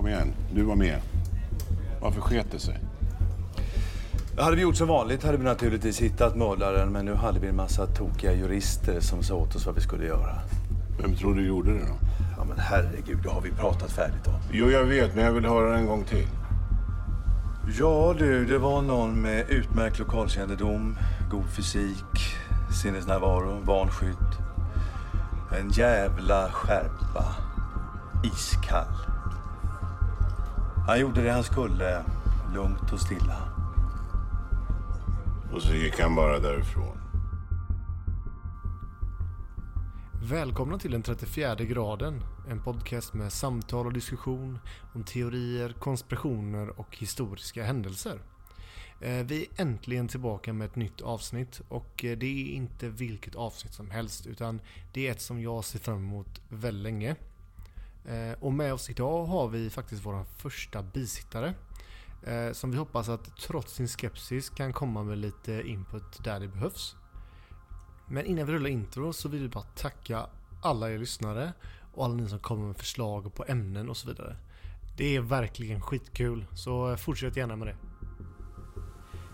Kom igen, du var med. Varför sket det sig? Hade vi gjort som vanligt hade vi naturligtvis hittat mördaren men nu hade vi en massa tokiga jurister som sa åt oss vad vi skulle göra. Vem tror du gjorde det då? Ja men herregud, det har vi pratat färdigt om. Jo, jag vet, men jag vill höra det en gång till. Ja du, det var någon med utmärkt lokalkännedom, god fysik, sinnesnärvaro, barnskydd. En jävla skärpa. Iskall. Han gjorde det han skulle, lugnt och stilla. Och så gick han bara därifrån. Välkomna till den 34 graden. En podcast med samtal och diskussion om teorier, konspirationer och historiska händelser. Eh, Vi är äntligen tillbaka med ett nytt avsnitt och eh, det är inte vilket avsnitt som helst utan det är ett som jag ser fram emot väldigt länge. Eh, och med oss idag har vi faktiskt vår första bisittare. Eh, som vi hoppas att trots sin skepsis kan komma med lite input där det behövs. Men innan vi rullar intro så vill vi bara tacka alla er lyssnare och alla ni som kommer med förslag på ämnen och så vidare. Det är verkligen skitkul, så eh, fortsätt gärna med det.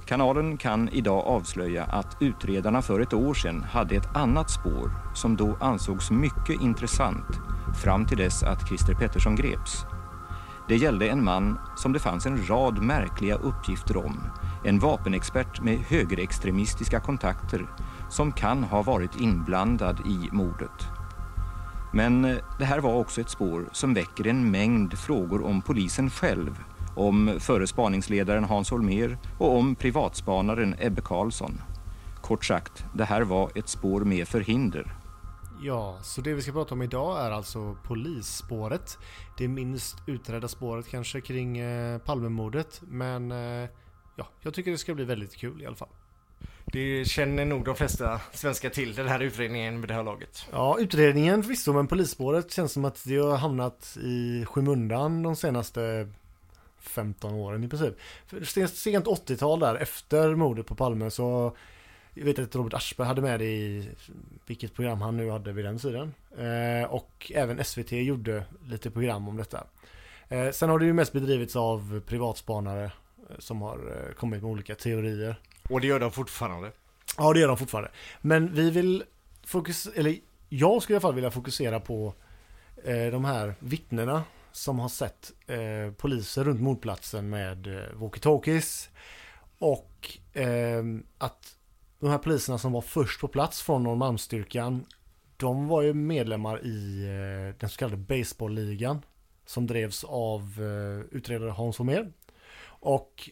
Kanalen kan idag avslöja att utredarna för ett år sedan hade ett annat spår som då ansågs mycket intressant fram till dess att Christer Pettersson greps. Det gällde en man som det fanns en rad märkliga uppgifter om. En vapenexpert med högerextremistiska kontakter som kan ha varit inblandad i mordet. Men eh, det här var också ett spår som väcker en mängd frågor om polisen själv, om förre spaningsledaren Hans Holmér och om privatspanaren Ebbe Karlsson. Kort sagt, det här var ett spår med förhinder. Ja, så det vi ska prata om idag är alltså polisspåret. Det minst utredda spåret kanske kring eh, Palmemordet, men eh, ja, jag tycker det ska bli väldigt kul i alla fall. Det känner nog de flesta svenskar till, den här utredningen med det här laget. Ja, utredningen förvisso, men polisspåret känns som att det har hamnat i skymundan de senaste 15 åren i princip. För sent, sent 80-tal där, efter mordet på Palme så jag vet att Robert Aschberg hade med det i vilket program han nu hade vid den tiden. Eh, och även SVT gjorde lite program om detta. Eh, sen har det ju mest bedrivits av privatspanare eh, som har eh, kommit med olika teorier. Och det gör de fortfarande. Ja, det gör de fortfarande. Men vi vill fokusera, eller jag skulle i alla fall vilja fokusera på eh, de här vittnena som har sett eh, poliser runt mordplatsen med eh, walkie-talkies. Och eh, att de här poliserna som var först på plats från Norrmalmsstyrkan, de var ju medlemmar i eh, den så kallade baseballligan som drevs av eh, utredare Hans Holmér. Och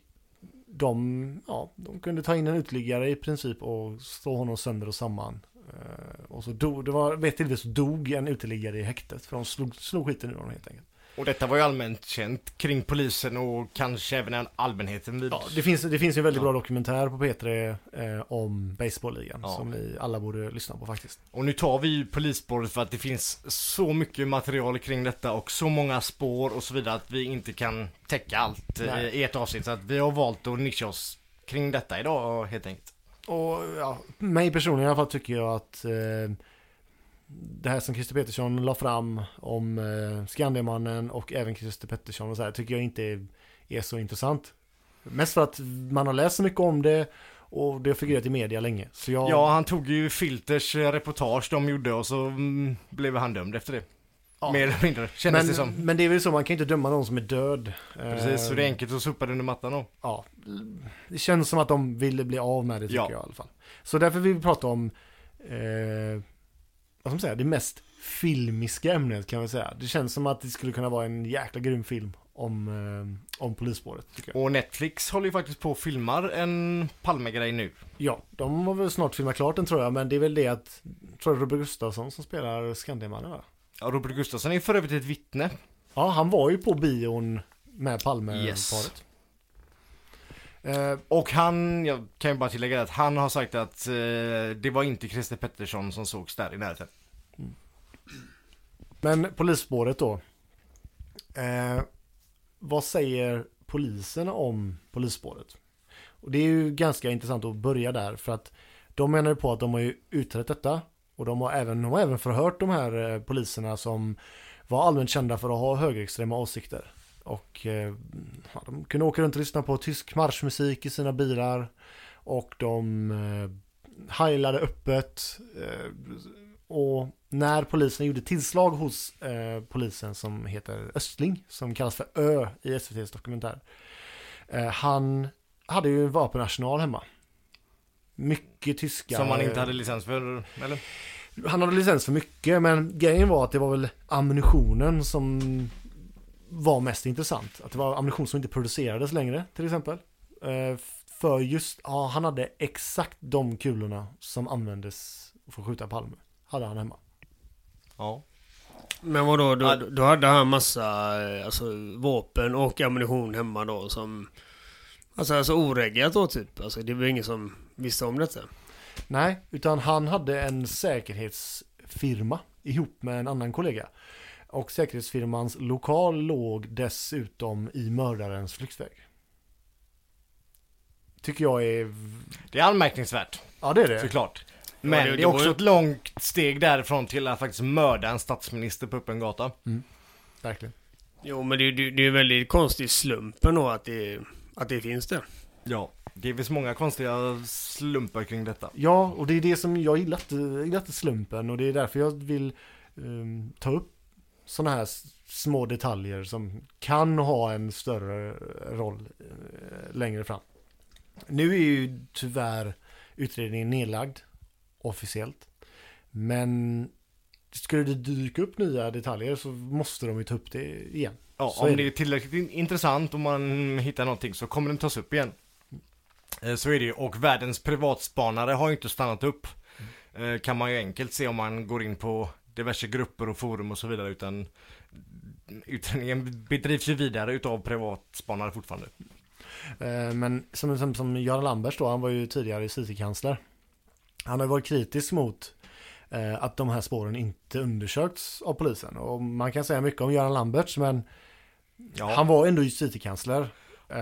de, ja, de kunde ta in en uteliggare i princip och slå honom sönder och samman. Eh, och så dog, det var, vet till så dog en uteliggare i häktet för de slog, slog skiten ur honom helt enkelt. Och detta var ju allmänt känt kring polisen och kanske även allmänheten vid... Ja, det finns, det finns ju en väldigt bra dokumentär på P3 eh, om baseballligan Ja. som ni alla borde lyssna på faktiskt. Och nu tar vi ju polisspåret för att det finns så mycket material kring detta och så många spår och så vidare att vi inte kan täcka allt eh, Nej. i ett avsnitt. Så att vi har valt att nischa oss kring detta idag helt enkelt. Och ja, mig personligen i alla fall tycker jag att eh, det här som Christer Pettersson la fram om eh, Skandiamannen och även Christer Pettersson och så här tycker jag inte är, är så intressant. Mest för att man har läst så mycket om det och det har figurerat i media länge. Så jag, Ja, han tog ju Filters eh, reportage de gjorde och så mm, blev han dömd efter det. Ja. Mer eller mindre, kändes men, det som. men det är väl så, man kan inte döma någon som är död. Precis, så Eh, det är enkelt att sopa det under mattan då. Ja, det känns som att de ville bli av med det tycker Ja. jag i alla fall. Så därför vill vi prata om, eh, vad ska man säga, det mest filmiska ämnet kan man säga. Det känns som att det skulle kunna vara en jäkla grym film om, eh, om polisspåret. Och Netflix håller ju faktiskt på och filmar en Palmegrej nu. Ja, de har väl snart filmat klart den tror jag, men det är väl det att, tror jag Robert Gustafsson som spelar Skandiamannen va? Ja, Robert Gustafsson är för övrigt ett vittne. Ja, han var ju på bion med Palme-paret. Yes. Eh, Och han, jag kan ju bara tillägga att han har sagt att eh, det var inte Christer Pettersson som sågs där i närheten. Mm. Men polisspåret då. Eh, vad säger polisen om polisspåret? Och det är ju ganska intressant att börja där för att de menar ju på att de har ju utrett detta och de har även, de har även förhört de här eh, poliserna som var allmänt kända för att ha högerextrema åsikter. Och eh, ja, de kunde åka runt och lyssna på tysk marschmusik i sina bilar. Och de eh, heilade öppet. Eh, och när polisen gjorde tillslag hos eh, polisen som heter Östling, som kallas för Ö i SVTs dokumentär. Eh, han hade ju en vapenarsenal hemma. Mycket tyska. Som man inte hade licens för, eller? Han hade licens för mycket, men grejen var att det var väl ammunitionen som var mest intressant. Att det var ammunition som inte producerades längre, till exempel. Eh, För just, ja, han hade exakt de kulorna som användes för att skjuta Palme. Hade han hemma. Ja. Men vadå, då, då hade han massa eh, alltså, vapen och ammunition hemma då som... Alltså, alltså oreggat då typ. Alltså det var ingen som visste om detta. Nej, utan han hade en säkerhetsfirma ihop med en annan kollega. Och säkerhetsfirmans lokal låg dessutom i mördarens flyktväg. Tycker jag är... Det är anmärkningsvärt, Ja, det är det. såklart. Men det- det, det är också ju- ett långt steg därifrån till att faktiskt mörda en statsminister på öppen gata. Verkligen. Jo men det, det, det är ju väldigt konstig slumpen då att det, att det finns där. Ja. Det finns många konstiga slumpar kring detta. Ja, och det är det som jag gillar inte, jag gillar inte slumpen och det är därför jag vill ehm, ta upp sådana här små detaljer som kan ha en större roll eh, längre fram. Nu är ju tyvärr utredningen nedlagd officiellt. Men skulle det dyka upp nya detaljer så måste de ju ta upp det igen. Ja, Så är om det. det är tillräckligt in- intressant och man hittar någonting så kommer den tas upp igen. Eh, Så är det ju, och världens privatspanare har ju inte stannat upp. Eh, Kan man ju enkelt se om man går in på diverse grupper och forum och så vidare utan utredningen bedrivs ju vidare utav privatspanare fortfarande. Eh, Men som, som, som Göran Lamberts då, han var ju tidigare justitiekansler. Han har varit kritisk mot eh, att de här spåren inte undersökts av polisen. Och man kan säga mycket om Göran Lamberts, men Ja, han var ändå justitiekansler. Eh,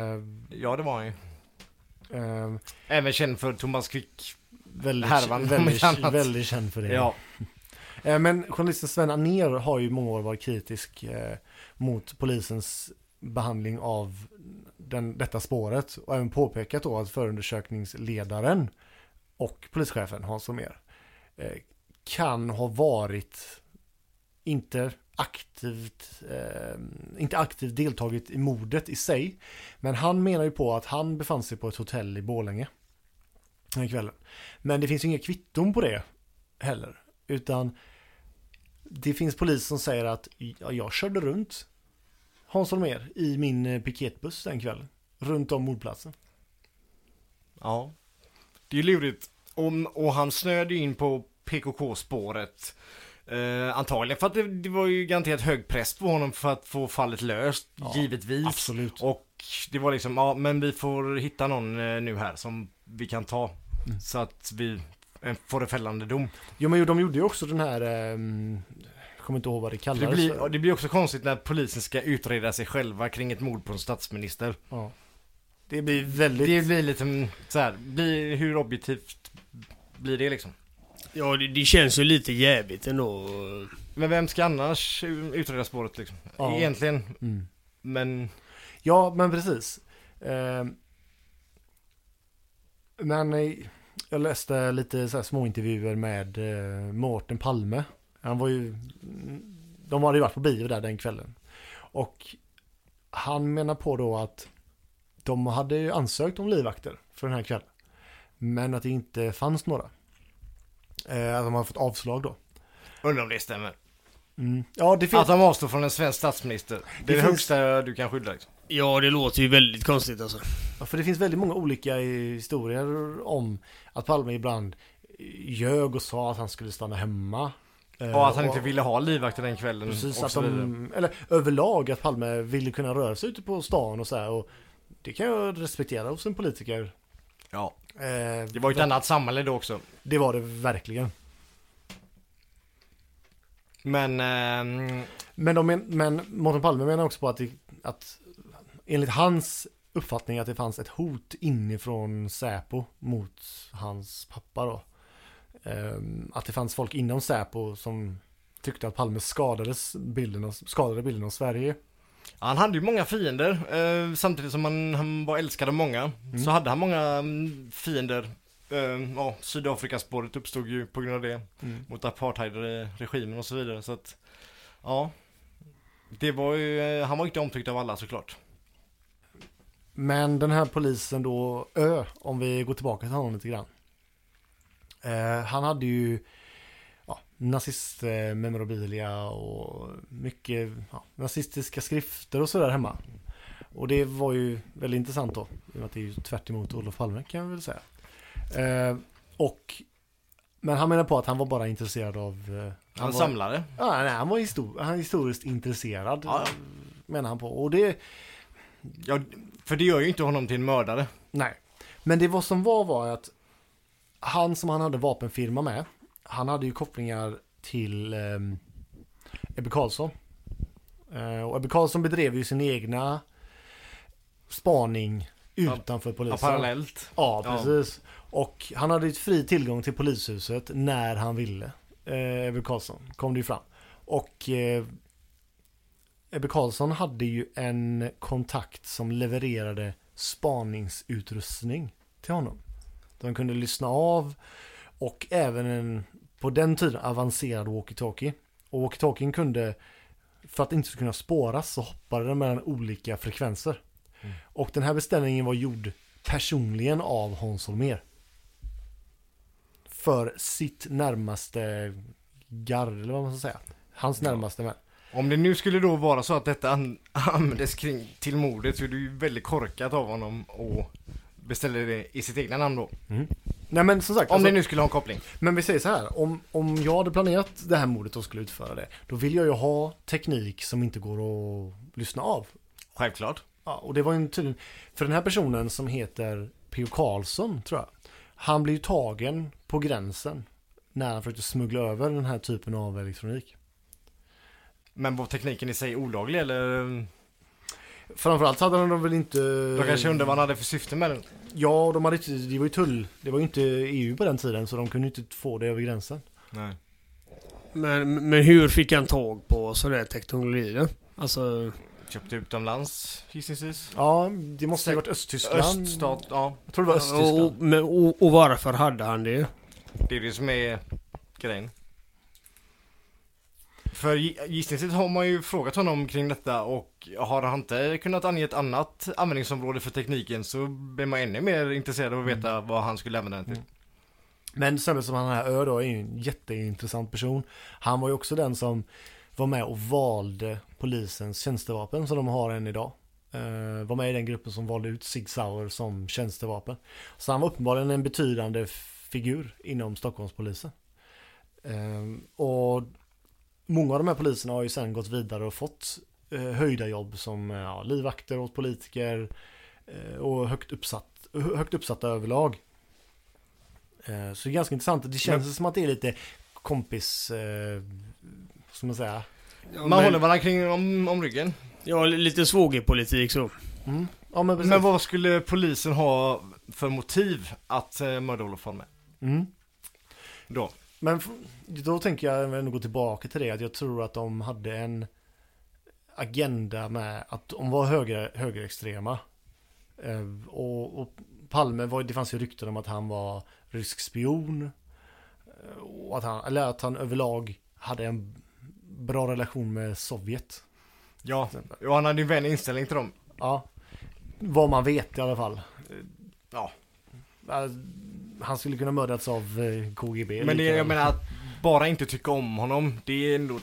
ja det var han ju. Även känd för Thomas Quick. väldigt, Härvan, väldigt, väldigt känd för det. Ja, Eh, men journalisten Sven Aner har ju många år varit kritisk eh, mot polisens behandling av den, detta spåret och även påpekat då att förundersökningsledaren och polischefen Hans Holmér eh, kan ha varit inte aktivt, eh, inte aktivt deltagit i mordet i sig. Men han menar ju på att han befann sig på ett hotell i Borlänge den kvällen. Men det finns ju inga kvitton på det heller. Utan det finns polis som säger att ja, jag körde runt Hans Holmér i min eh, piketbuss den kvällen. Runt om mordplatsen. ja. Det är lurigt. Och, och han snöade in på PKK-spåret. Eh, antagligen för att det, det var ju garanterat hög press på honom för att få fallet löst, Ja, givetvis. Absolut. Och det var liksom, ja men vi får hitta någon eh, nu här som vi kan ta. Mm. Så att vi eh, får en fällande dom. Jo men de gjorde ju också den här, ehm, jag kommer inte ihåg vad det Det kallades. blir, och det blir också konstigt när polisen ska utreda sig själva kring ett mord på en statsminister. ja. Det blir väldigt... Det blir lite så här, blir, hur objektivt blir det liksom? Ja det, det känns ju lite jävligt ändå. Men vem ska annars utreda spåret liksom? Ja. Egentligen, Mm. men Ja, men precis. Ehm, men eh, jag läste lite så här små intervjuer med eh, Mårten Palme. Han var ju, de hade ju varit på bio där den kvällen. Och han menar på då att de hade ju ansökt om livvakter för den här kvällen. Men att det inte fanns några. Eh, att de har fått avslag då. undrar om det stämmer. Mm. Ja, det finns... Att de avstår från en svensk statsminister. Det är det, finns- högsta du kan skydda liksom. Ja det låter ju väldigt konstigt alltså. Ja, för det finns väldigt många olika historier om att Palme ibland ljög och sa att han skulle stanna hemma. Eh, Och att han inte ville ha livvakter den kvällen Precis, att de, eller överlag att Palme ville kunna röra sig ute på stan och så här. Och det kan jag respektera hos en politiker. Ja. Eh, Det var ju ett annat samhälle då också. Det var det verkligen. Men, ehm, Men, de men, men Mårten Palme menar också på att, det, att enligt hans uppfattning att det fanns ett hot inifrån Säpo mot hans pappa då. Ehm, att det fanns folk inom Säpo som tyckte att Palme skadades bilden av, skadade bilden av Sverige. Han hade ju många fiender, eh, samtidigt som han, han var älskad av många. Så hade han många mm, fiender. Eh, ja, Sydafrikaspåret uppstod ju på grund av det. Mm. Mot apartheidregimen och så vidare. Så att, ja. Det var ju, eh, han var inte omtyckt av alla såklart. Men den här polisen då, Ö, om vi går tillbaka till honom lite grann. Eh, han hade ju ja, nazistmemorabilia och mycket ja, nazistiska skrifter och sådär hemma. Och det var ju väldigt intressant då. I och med att det är ju tvärt emot Olof Palme kan jag väl säga. Eh, och, men han menar på att han var bara intresserad av... Eh, Han, var, samlade. Ja, nej, han var histor- han historiskt intresserad. Ja, ja. Menar han på. Och det... Ja, för det gör ju inte honom till en mördare. Nej. Men det vad som var var att han som han hade vapenfirma med, han hade ju kopplingar till eh, Ebbe Carlsson. Eh, och Ebbe Carlsson bedrev ju sin egna spaning utanför Ja, polisen. parallellt. Ja, Ja. precis. Och han hade ju fri tillgång till polishuset när han ville. Eh, Ebbe Carlsson kom det ju fram. Och eh, Ebbe Carlsson hade ju en kontakt som levererade spaningsutrustning till honom. De kunde lyssna av och även en, på den tiden, avancerad walkie-talkie. Och walkie-talkien kunde, för att inte kunna spåras, så hoppade den mellan olika frekvenser. Och den här beställningen var gjord personligen av Hans Holmér. För sitt närmaste gard, eller vad man ska säga. Hans närmaste vän. Om det nu skulle då vara så att detta an- användes kring, till mordet så är det ju väldigt korkat av honom och beställer det i sitt egna namn då. Nej men som sagt, Om alltså, det nu skulle ha en koppling. men vi säger så här. Om, om jag hade planerat det här mordet och skulle utföra det. Då vill jag ju ha teknik som inte går att lyssna av. Självklart. Ja, och det var ju tydligen, för den här personen som heter P.O. Karlsson tror jag. Han blev ju tagen på gränsen när han försökte smuggla över den här typen av elektronik. Men var tekniken i sig olaglig eller? Framförallt hade de väl inte... De kanske undrar vad han hade för syfte med den. Ja, de hade inte, det var ju tull. Det var ju inte EU på den tiden så de kunde ju inte få det över gränsen. Nej. Men, men hur fick han tag på sådär teknologi då? Alltså, Köpte utomlands gissningsvis. Ja, det måste ju ha varit Östtyskland. Öststat, ja. Jag tror det var och, Östtyskland. men, och, och varför hade han det? Det är det som är grejen. För gi- gissningsvis har man ju frågat honom kring detta och har han inte kunnat ange ett annat användningsområde för tekniken så blir man ännu mer intresserad av att veta vad han skulle använda den till. Men sen som han här Ö då är ju en jätteintressant person. Han var ju också den som var med och valde polisens tjänstevapen som de har än idag. Uh, var med i den gruppen som valde ut Sig Sauer som tjänstevapen. Så han var uppenbarligen en betydande figur inom Stockholmspolisen. Uh, och många av de här poliserna har ju sen gått vidare och fått uh, höjda jobb som uh, ja, livvakter åt politiker uh, och högt, uppsatt, högt uppsatta överlag. Uh, så det är ganska intressant. Det känns som att det är lite kompis, uh, som man säger. Ja, Man men, håller varandra kring om, om ryggen. ja, lite svågerpolitik så. Mm. Ja men. Men vad skulle polisen ha för motiv att eh, mörda Olof Palme? Mm. Då? Men då tänker jag ändå gå tillbaka till det att jag tror att de hade en agenda med att de var höger, högerextrema. Eh, och, och Palme var, det fanns ju rykten om att han var rysk spion. Eh, Och att han, eller att han överlag hade en bra relation med Sovjet. Ja, och han hade ju en vän inställning till dem. Ja. Vad man vet i alla fall. Ja. Eh, Han skulle kunna mördats av eh, KGB. Men det, jag menar att bara inte tycka om honom, det är ändå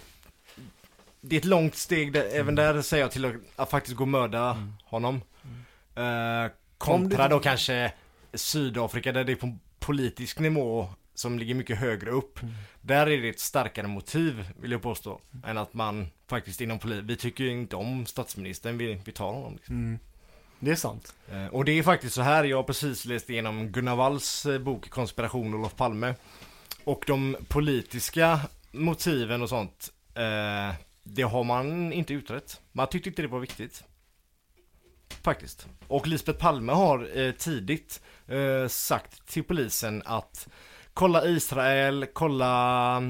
Det är ett långt steg, där, även där säger jag till att, att faktiskt gå och mörda honom. Eh, Om du Kontra då kanske Sydafrika där det är på politisk nivå som ligger mycket högre upp. Där är det ett starkare motiv vill jag påstå Än att man faktiskt inom polis, vi tycker ju inte om statsministern, vi, vi tar honom liksom. Det är sant. Eh, Och det är faktiskt så här, jag har precis läst igenom Gunnar Walls eh, bok Konspiration Olof Palme. Och de politiska motiven och sånt, eh, det har man inte utrett. Man tyckte inte det var viktigt. Faktiskt. Och Lisbeth Palme har eh, tidigt eh, sagt till polisen att kolla Israel, kolla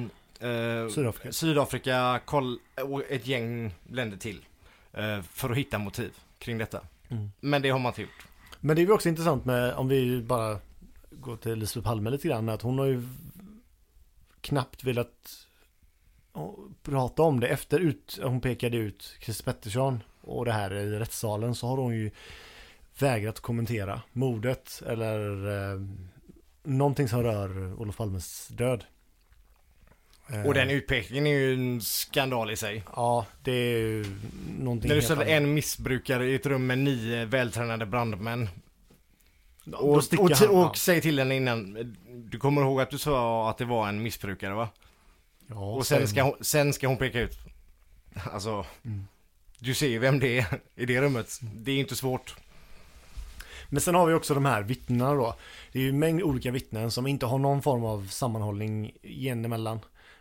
Sydafrika. Sydafrika koll, och ett gäng länder till. för att hitta motiv kring detta. Mm. Men det har man inte gjort. Men det är ju också intressant med, om vi bara går till Lisbeth Palme lite grann, att hon har ju knappt velat prata om det. Efter ut, hon pekade ut Christer Pettersson och det här i rättssalen så har hon ju vägrat kommentera mordet eller eh, någonting som rör Olof Palmes död. Eh, Och den utpekningen är ju en skandal i sig. Ja, det är ju någonting När du annat. en missbrukare i ett rum med nio vältränade brandmän och, sticker och, han- och, ja. säg till henne innan, du kommer ihåg att du sa att det var en missbrukare va? Ja, Och sen ska hon, sen ska hon peka ut, alltså, Mm. du ser ju vem det är i det rummet. Det är inte svårt. Men sen har vi också de här vittnena då. Det är ju en mängd olika vittnen som inte har någon form av sammanhållning emellan.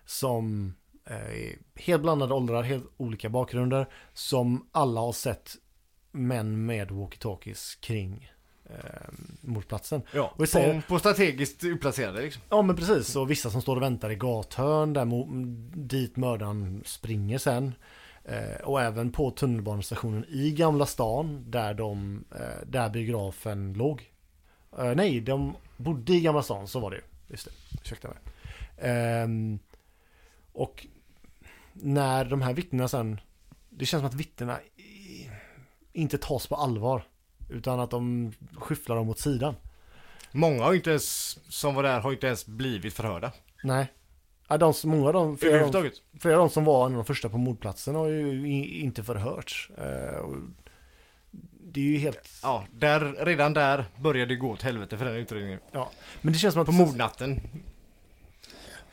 Som eh, är helt blandade åldrar, helt olika bakgrunder. Som alla har sett män med walkie-talkies kring eh, mordplatsen. Ja, Och säger- på, på strategiskt utplacerade liksom. Ja men precis, och vissa som står och väntar i gathörn där dit mördaren springer sen. Eh, och även på tunnelbanestationen i Gamla stan där de, eh, där biografen låg. Eh, nej, de bodde i Gamla stan, så var det ju. Just det, ursäkta mig. Och när de här vittnena sen, det känns som att vittnena inte tas på allvar. Utan att de skyfflar dem åt sidan. Många har inte ens, som var där, har inte ens blivit förhörda. Nej. Ja, de, många av dem, flera av dem, Överhuvudtaget. flera av dem som var en av de första på mordplatsen har ju inte förhörts. Eh, det är ju helt... Ja, där, redan där började det gå åt helvete för den utredningen. Men det känns som att... På mordnatten.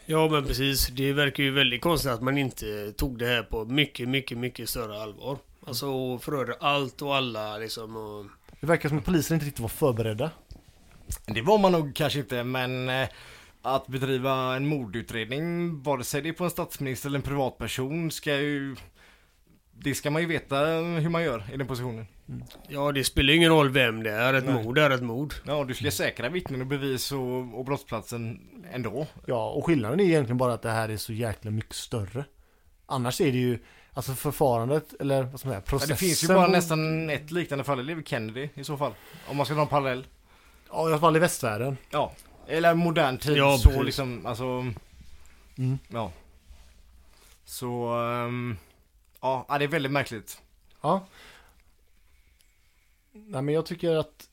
Ja men precis. Det verkar ju väldigt konstigt att man inte tog det här på mycket, mycket, mycket större allvar. Alltså och förhörde allt och alla liksom och... Det verkar som att polisen inte riktigt var förberedda. Det var man nog kanske inte, men eh, att bedriva en mordutredning, vare sig det är på en statsminister eller en privatperson, ska ju... Det ska man ju veta hur man gör i den positionen. Ja det spelar ju ingen roll vem det är. Ett Nej. mord är ett mord. Ja, du ska säkra vittnen och bevis och, och brottsplatsen ändå. Ja, och skillnaden är egentligen bara att det här är så jäkla mycket större. Annars är det ju, alltså förfarandet, eller vad ska man säga, Ja, processen. det finns ju bara nästan ett liknande fall, det är väl Kennedy i så fall. Om man ska dra en parallell. Ja, i alla fall i västvärlden. Ja. Eller modern tid Ja, så precis. liksom, alltså... Mm. Ja. Så... ehm, ja, det är väldigt märkligt. Ja. Nej men jag tycker att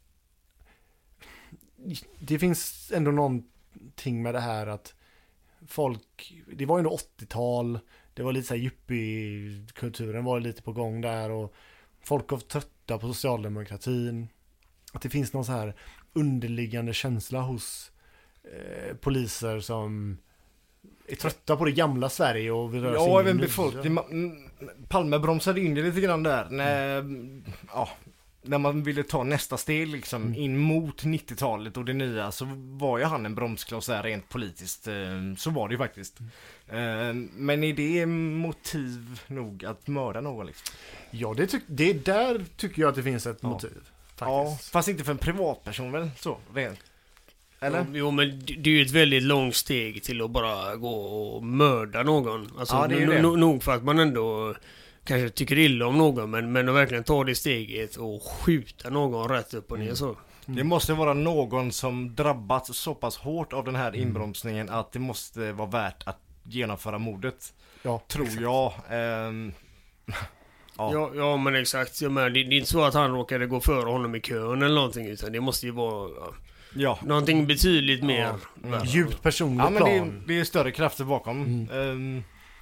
det finns ändå någonting med det här att folk, det var ju ändå 80-tal, det var lite så här yuppie-kulturen var lite på gång där och folk var trötta på socialdemokratin. Att det finns någon så här underliggande känsla hos eh, poliser som är trötta på det gamla Sverige och vill röra sig Ja, även befolkningen. Mm, Palme bromsade in det lite grann där när, ja, när man ville ta nästa steg liksom Mm. in mot 90-talet och det nya så var ju han en bromskloss där rent politiskt. eh, Så var det ju faktiskt. Eh, Men är det motiv nog att mörda någon liksom? Ja, det, tyck, det där tycker jag att det finns ett Ja. motiv. Ja, Faktiskt. fast inte för en privatperson väl så? Rent. Eller? Jo, Jo men det är ju ett väldigt långt steg till att bara gå och mörda någon. Alltså Ja, det är ju det. no- nog för att man ändå kanske tycker illa om någon men, men att verkligen ta det steget och skjuta någon rätt upp och ner så. Det måste vara någon som drabbats så pass hårt av den här inbromsningen att det måste vara värt att genomföra mordet. Ja, Tror jag. Ehm, Ja. Ja, ja men exakt. Jag menar, det, det är inte så att han råkade gå före honom i kön eller någonting utan det måste ju vara ja, ja. någonting betydligt mer. Mm. Djupt personligt Ja men det är, plan. det är större krafter bakom. Mm. ehm,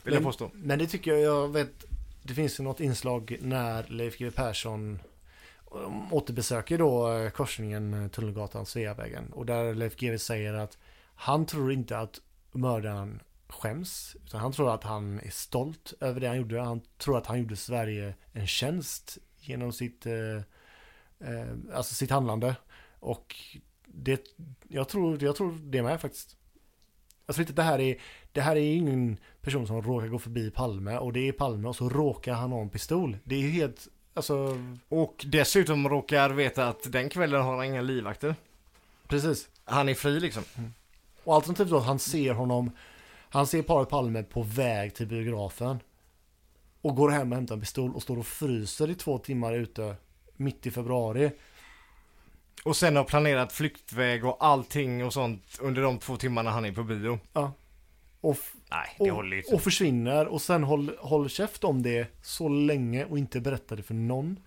vill jag Men- påstå. Men det tycker jag, jag vet, det finns ju något inslag när Leif GW Persson um, återbesöker då eh, korsningen eh, Tunnelgatan, Sveavägen. Och där Leif GW säger att han tror inte att mördaren skäms. Utan han tror att han är stolt över det han gjorde. Han tror att han gjorde Sverige en tjänst genom sitt, eh, eh, alltså sitt handlande. Och det, jag tror, jag tror det med faktiskt. Jag tror inte det här är, det här är ingen person som råkar gå förbi Palme och det är Palme och så råkar han ha en pistol. Det är ju helt, alltså, Och dessutom råkar veta att den kvällen har han inga livvakter. precis. Han är fri liksom. Och alternativt då att han ser honom, han ser paret Palme på väg till biografen. och går hem och hämtar en pistol och står och fryser i två timmar ute mitt i februari. Och sen har planerat flyktväg och allting och sånt under de två timmarna han är på bio. Och, f- Nej, det och, håller inte. och försvinner och sen håll, håll käft om det så länge och inte berättar det för någon.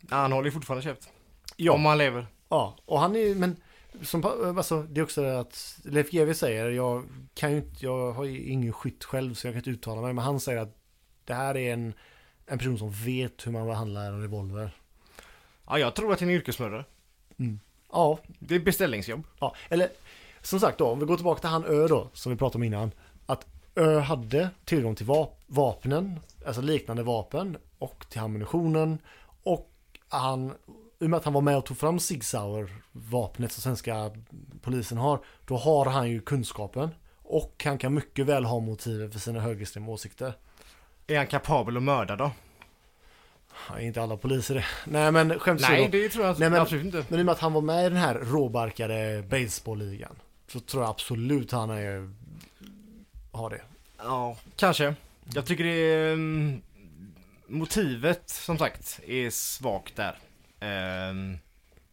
Ja, han håller fortfarande käft. Ja. Om han lever. Ja, och han är ju, men som, alltså, det är också det att Leif GW säger, jag kan ju inte, jag har ju ingen skytt själv så jag kan inte uttala mig, men han säger att det här är en, en person som vet hur man behandlar en revolver. Ja, jag tror att han är yrkesmördare. Ja, Det är beställningsjobb. ja, eller som sagt då, om vi går tillbaka till han Ö då, som vi pratade om innan. Att Ö hade tillgång till vap- vapnen, alltså liknande vapen, och till ammunitionen. Och han, i och med att han var med och tog fram Sig Sauer, vapnet som svenska polisen har, då har han ju kunskapen. Och han kan mycket väl ha motivet för sina högerextrema åsikter. Är han kapabel att mörda då? Ja, inte alla poliser det. Nej men skämt Nej, det tror jag Nej, men- absolut inte. Men i och med att han var med i den här råbarkade baseballligan så tror jag absolut han är, har det. Ja, kanske. Jag tycker det är... mm, motivet, som sagt, är svagt där. Ehm,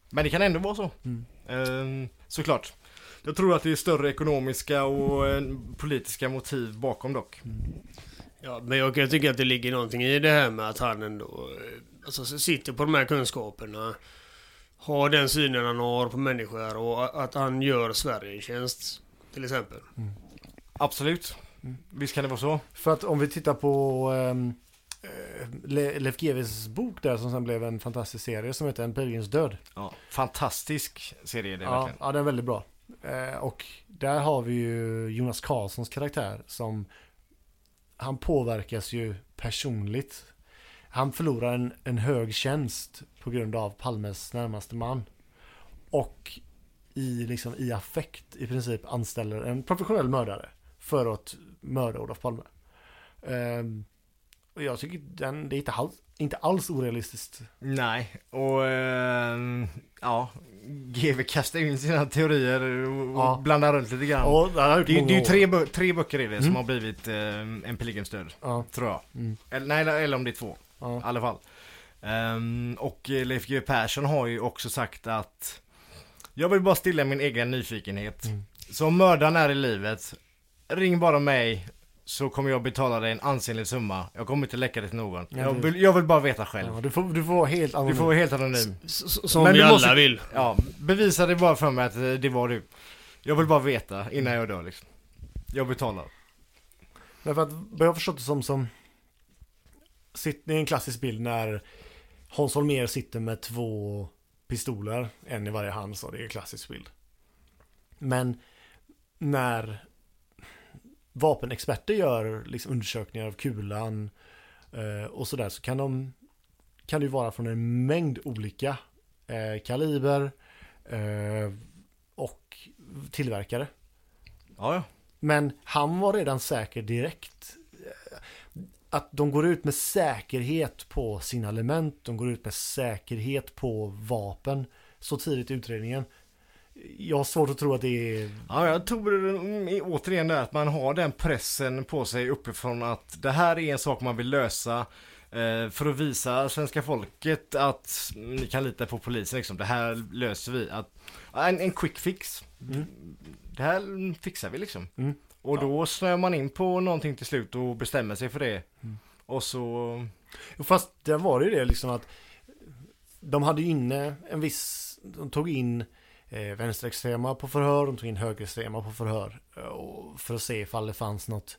men det kan ändå vara så. Mm. Ehm, såklart. Jag tror att det är större ekonomiska och eh, politiska motiv bakom dock. Ja, men jag kan tycka att det ligger någonting i det här med att han ändå eh, alltså, sitter på de här kunskaperna. Har den synen han har på människor och att han gör Sverige en tjänst. Till exempel. Absolut. Visst kan det vara så. För att om vi tittar på Le- Leif GWs bok där som sen blev en fantastisk serie som heter En pilgrims död. Ja. Fantastisk serie är det Ja, verkligen. ja, den är väldigt bra. Eh, och där har vi ju Jonas Karlssons karaktär som han påverkas ju personligt. Han förlorar en, en hög tjänst på grund av Palmes närmaste man. Och i, liksom, i affekt i princip anställer en professionell mördare för att mörda Olof Palme. Um, och jag tycker den, det är inte alls, inte alls orealistiskt. Nej, och um, ja, GW kastar in sina teorier och, Ja. blandar runt lite grann. Och det, gjort det, är ju tre, tre böcker är det som Mm. har blivit ehm, en pilgrims död, Ja, tror jag. mm, Eller, nej, eller, om det är två, ja. i alla fall. Ehm, och eh, Leif GW Persson har ju också sagt att jag vill bara stilla min egen nyfikenhet. Mm. Så om mördaren är i livet, ring bara mig så kommer jag betala dig en ansenlig summa. Jag kommer inte läcka det till någon. Ja, Jag vill, jag vill bara veta själv. Ja, du, får, du får vara helt Du anonym. får vara helt anonym. S- Som Men vi du alla måste- vill. Ja, bevisa det bara för mig att eh, det var du. Jag vill bara veta innan jag dör liksom. Jag betalar. Därför att vad jag har förstått det som som sitt, Det är en klassisk bild när Hans Holmér sitter med två pistoler, en i varje hand så det är en klassisk bild. Men när vapenexperter gör liksom undersökningar av kulan eh, och sådär så kan de kan det ju vara från en mängd olika eh, kaliber eh, och tillverkare. Ja, ja. Men han var redan säker direkt. Att de går ut med säkerhet på sina element, de går ut med säkerhet på vapen så tidigt i utredningen. Jag har svårt att tro att det är... Ja, jag tror mm, återigen det att man har den pressen på sig uppifrån att det här är en sak man vill lösa eh, för att visa svenska folket att ni kan lita på polisen liksom. Det här löser vi. Att, en, en quick fix. Mm. Det här fixar vi liksom. Mm. Och då snöar man in på någonting till slut och bestämmer sig för det. Mm. Och så... Fast det var ju det liksom att de hade inne en viss... De tog in eh, vänsterextrema på förhör, de tog in högerextrema på förhör. eh, Och för att se ifall det fanns något...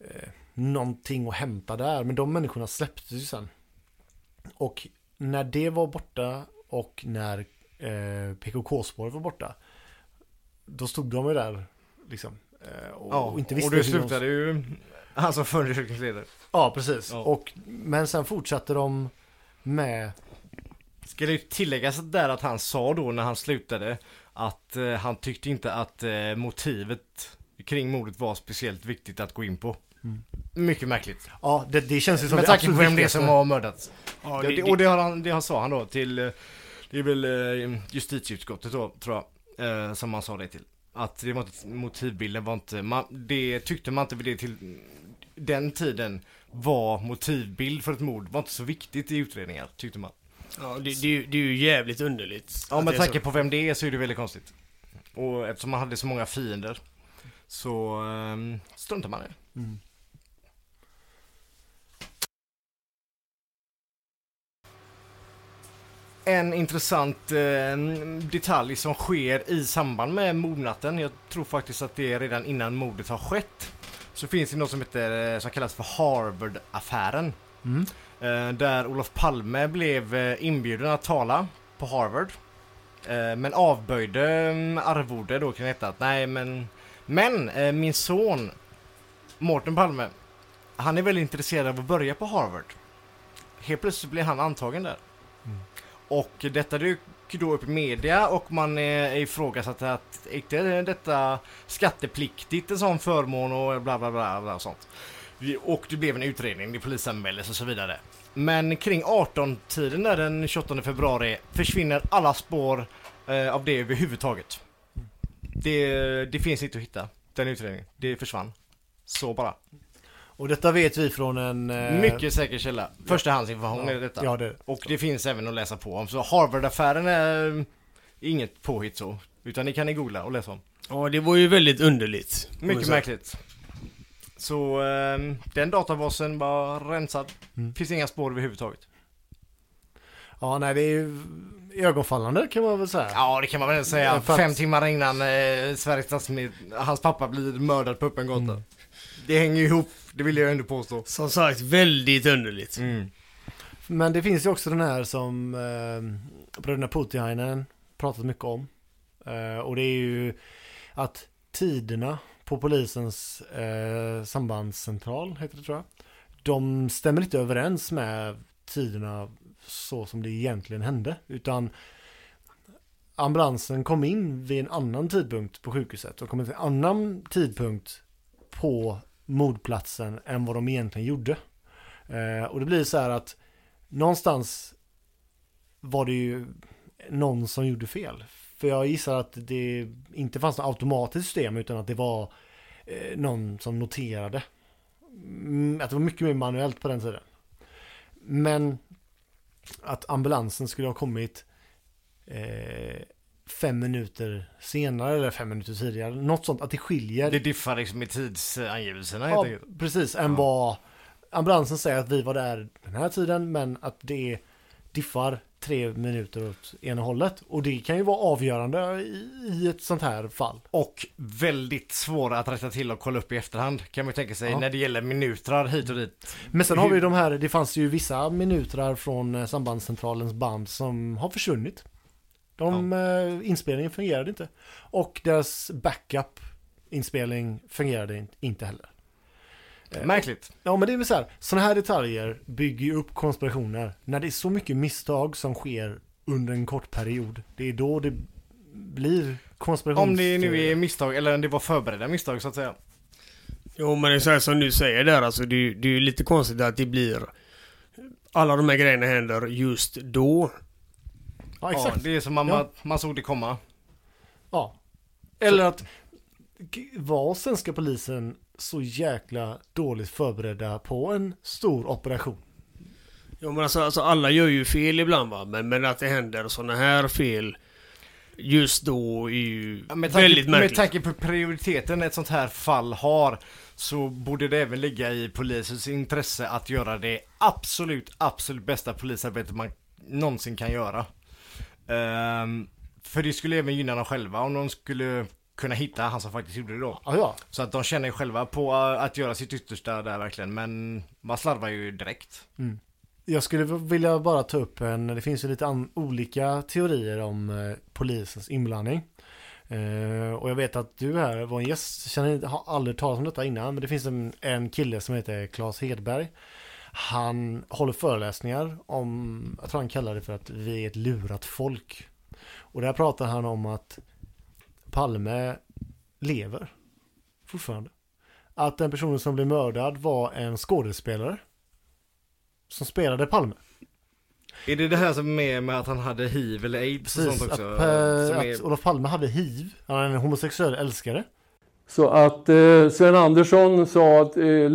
Eh, någonting att hämta där. Men de människorna släpptes ju sen. Och när det var borta och när eh, PKK-spåret var borta. Då stod de ju där liksom. Eh, och, Ja, och inte och visste hur de- slutade ju han som förundersökningsledare. Ja, precis. Ja. Och, men sen fortsatte de med Ska det tilläggas där att han sa då när han slutade att eh, han tyckte inte att eh, motivet kring mordet var speciellt viktigt att gå in på. Mm. Mycket märkligt. Ja, det, det känns ju som Med det tanke på absolut vem det är som har mördats. Ja, det, det, och det, har han, det han sa han då till, eh, det är väl eh, justitieutskottet då, tror jag, eh, som han sa det till. Att det var inte, motivbilden var inte, man, det tyckte man inte vid det till, den tiden var motivbild för ett mord var inte så viktigt i utredningar, tyckte man. Ja, det, det, är ju- det är ju jävligt underligt. Ja, med tanke på vem det är så är det väldigt konstigt. Och eftersom man hade så många fiender så um, struntar man i det. En intressant eh, detalj som sker i samband med mordnatten, jag tror faktiskt att det är redan innan mordet har skett, så finns det något som, heter, eh, som kallas för Harvard-affären. Mm. Eh, där Olof Palme blev eh, inbjuden att tala på Harvard. Eh, men avböjde mm, arvode då kan det heta att nej men Men min son Mårten Palme Han är väldigt intresserad av att börja på Harvard. Helt plötsligt blir han antagen där. Och detta dök då upp i media och man eh, ifrågasatte att inte detta skattepliktigt en sån förmån och bla bla bla, bla och sånt. Och det blev en utredning, det polisanmäldes och så vidare. Men kring 18-tiden där den 28 februari försvinner alla spår eh, av det överhuvudtaget. Det, det finns inte att hitta, den utredningen. Det försvann. Så bara. Och detta vet vi från en... eh, Mycket säker källa. Förstahandsinformation ja, är detta. Ja, det Och det finns även att läsa på om. Så Harvard-affären är eh, inget påhitt så. Utan ni kan ni googla och läsa om. Ja, det var ju väldigt underligt. Mycket märkligt. Så eh, den databasen var rensad. Mm. Finns inga spår överhuvudtaget. Ja, nej det är ju ögonfallande kan man väl säga. Ja det kan man väl säga. Ja, för att- Fem timmar innan eh, Sveriges statsminister, hans pappa blir mördad på öppen gata. Mm. Det hänger ju ihop, det vill jag ändå påstå. Som sagt, väldigt underligt. Mm. Men det finns ju också den här som eh, bröderna Putihainen pratat mycket om. Eh, och det är ju att tiderna på polisens eh, sambandscentral, heter det tror jag. De stämmer inte överens med tiderna så som det egentligen hände. Utan ambulansen kom in vid en annan tidpunkt på sjukhuset och kom till en annan tidpunkt på mordplatsen än vad de egentligen gjorde. Eh, och det blir så här att någonstans var det ju någon som gjorde fel. För jag gissar att det inte fanns något automatiskt system utan att det var eh, någon som noterade. Mm, Att det var mycket mer manuellt på den tiden. Men att ambulansen skulle ha kommit eh, fem minuter senare eller fem minuter tidigare. Något sånt, att det skiljer. Det diffar liksom i tidsangivelserna Ja, precis. Än vad ambulansen säger att vi var där den här tiden, men att det diffar tre minuter åt ena hållet. Och det kan ju vara avgörande i, ett sånt här fall. Och väldigt svåra att rätta till och kolla upp i efterhand kan man tänka sig Ja. när det gäller minuter hit och dit. Men sen har vi de här, det fanns ju vissa minuter från eh, sambandscentralens band som har försvunnit. De, eh, inspelningen fungerade inte. Och deras backup inspelning fungerade in- inte heller. Eh, Märkligt. Ja men det är väl så här, sådana här detaljer bygger ju upp konspirationer. När det är så mycket misstag som sker under en kort period. Det är då det blir konspirations... Om det nu är misstag, eller om det var förberedda misstag så att säga. Jo men det är så här som du säger där alltså. Det, det är ju lite konstigt att det blir... Alla de här grejerna händer just då. Ja Ja, exakt. det är som man, Ja. man såg det komma. Ja. Eller att var svenska polisen så jäkla dåligt förberedda på en stor operation? Jo men alltså, alltså alla gör ju fel ibland va. Men, men att det händer sådana här fel just då är ju Ja, Med tanke, väldigt med märkligt. tanke på prioriteten ett sånt här fall har så borde det även ligga i polisens intresse att göra det absolut, absolut bästa polisarbetet man någonsin kan göra. Ehm, för det skulle även gynna dem själva om de skulle kunna hitta han som faktiskt gjorde det då. Ja, ja. Så att de känner själva på uh, att göra sitt yttersta där verkligen, men man slarvar ju direkt. Jag skulle vilja bara ta upp en, det finns ju lite olika teorier om eh, polisens inblandning. Eh, och jag vet att du här var en gäst, känner, har aldrig talat om detta innan, men det finns en, en kille som heter Claes Hedberg. Han håller föreläsningar om, jag tror han kallar det för att vi är ett lurat folk. Och där pratar han om att Palme lever fortfarande. Att den personen som blev mördad var en skådespelare som spelade Palme. Är det det här som är med, med att han hade hiv eller aids och Precis, sånt att, också? eh, som att är... Olof Palme hade hiv. Han är en homosexuell älskare. Så att eh, Sven Andersson sa att eh,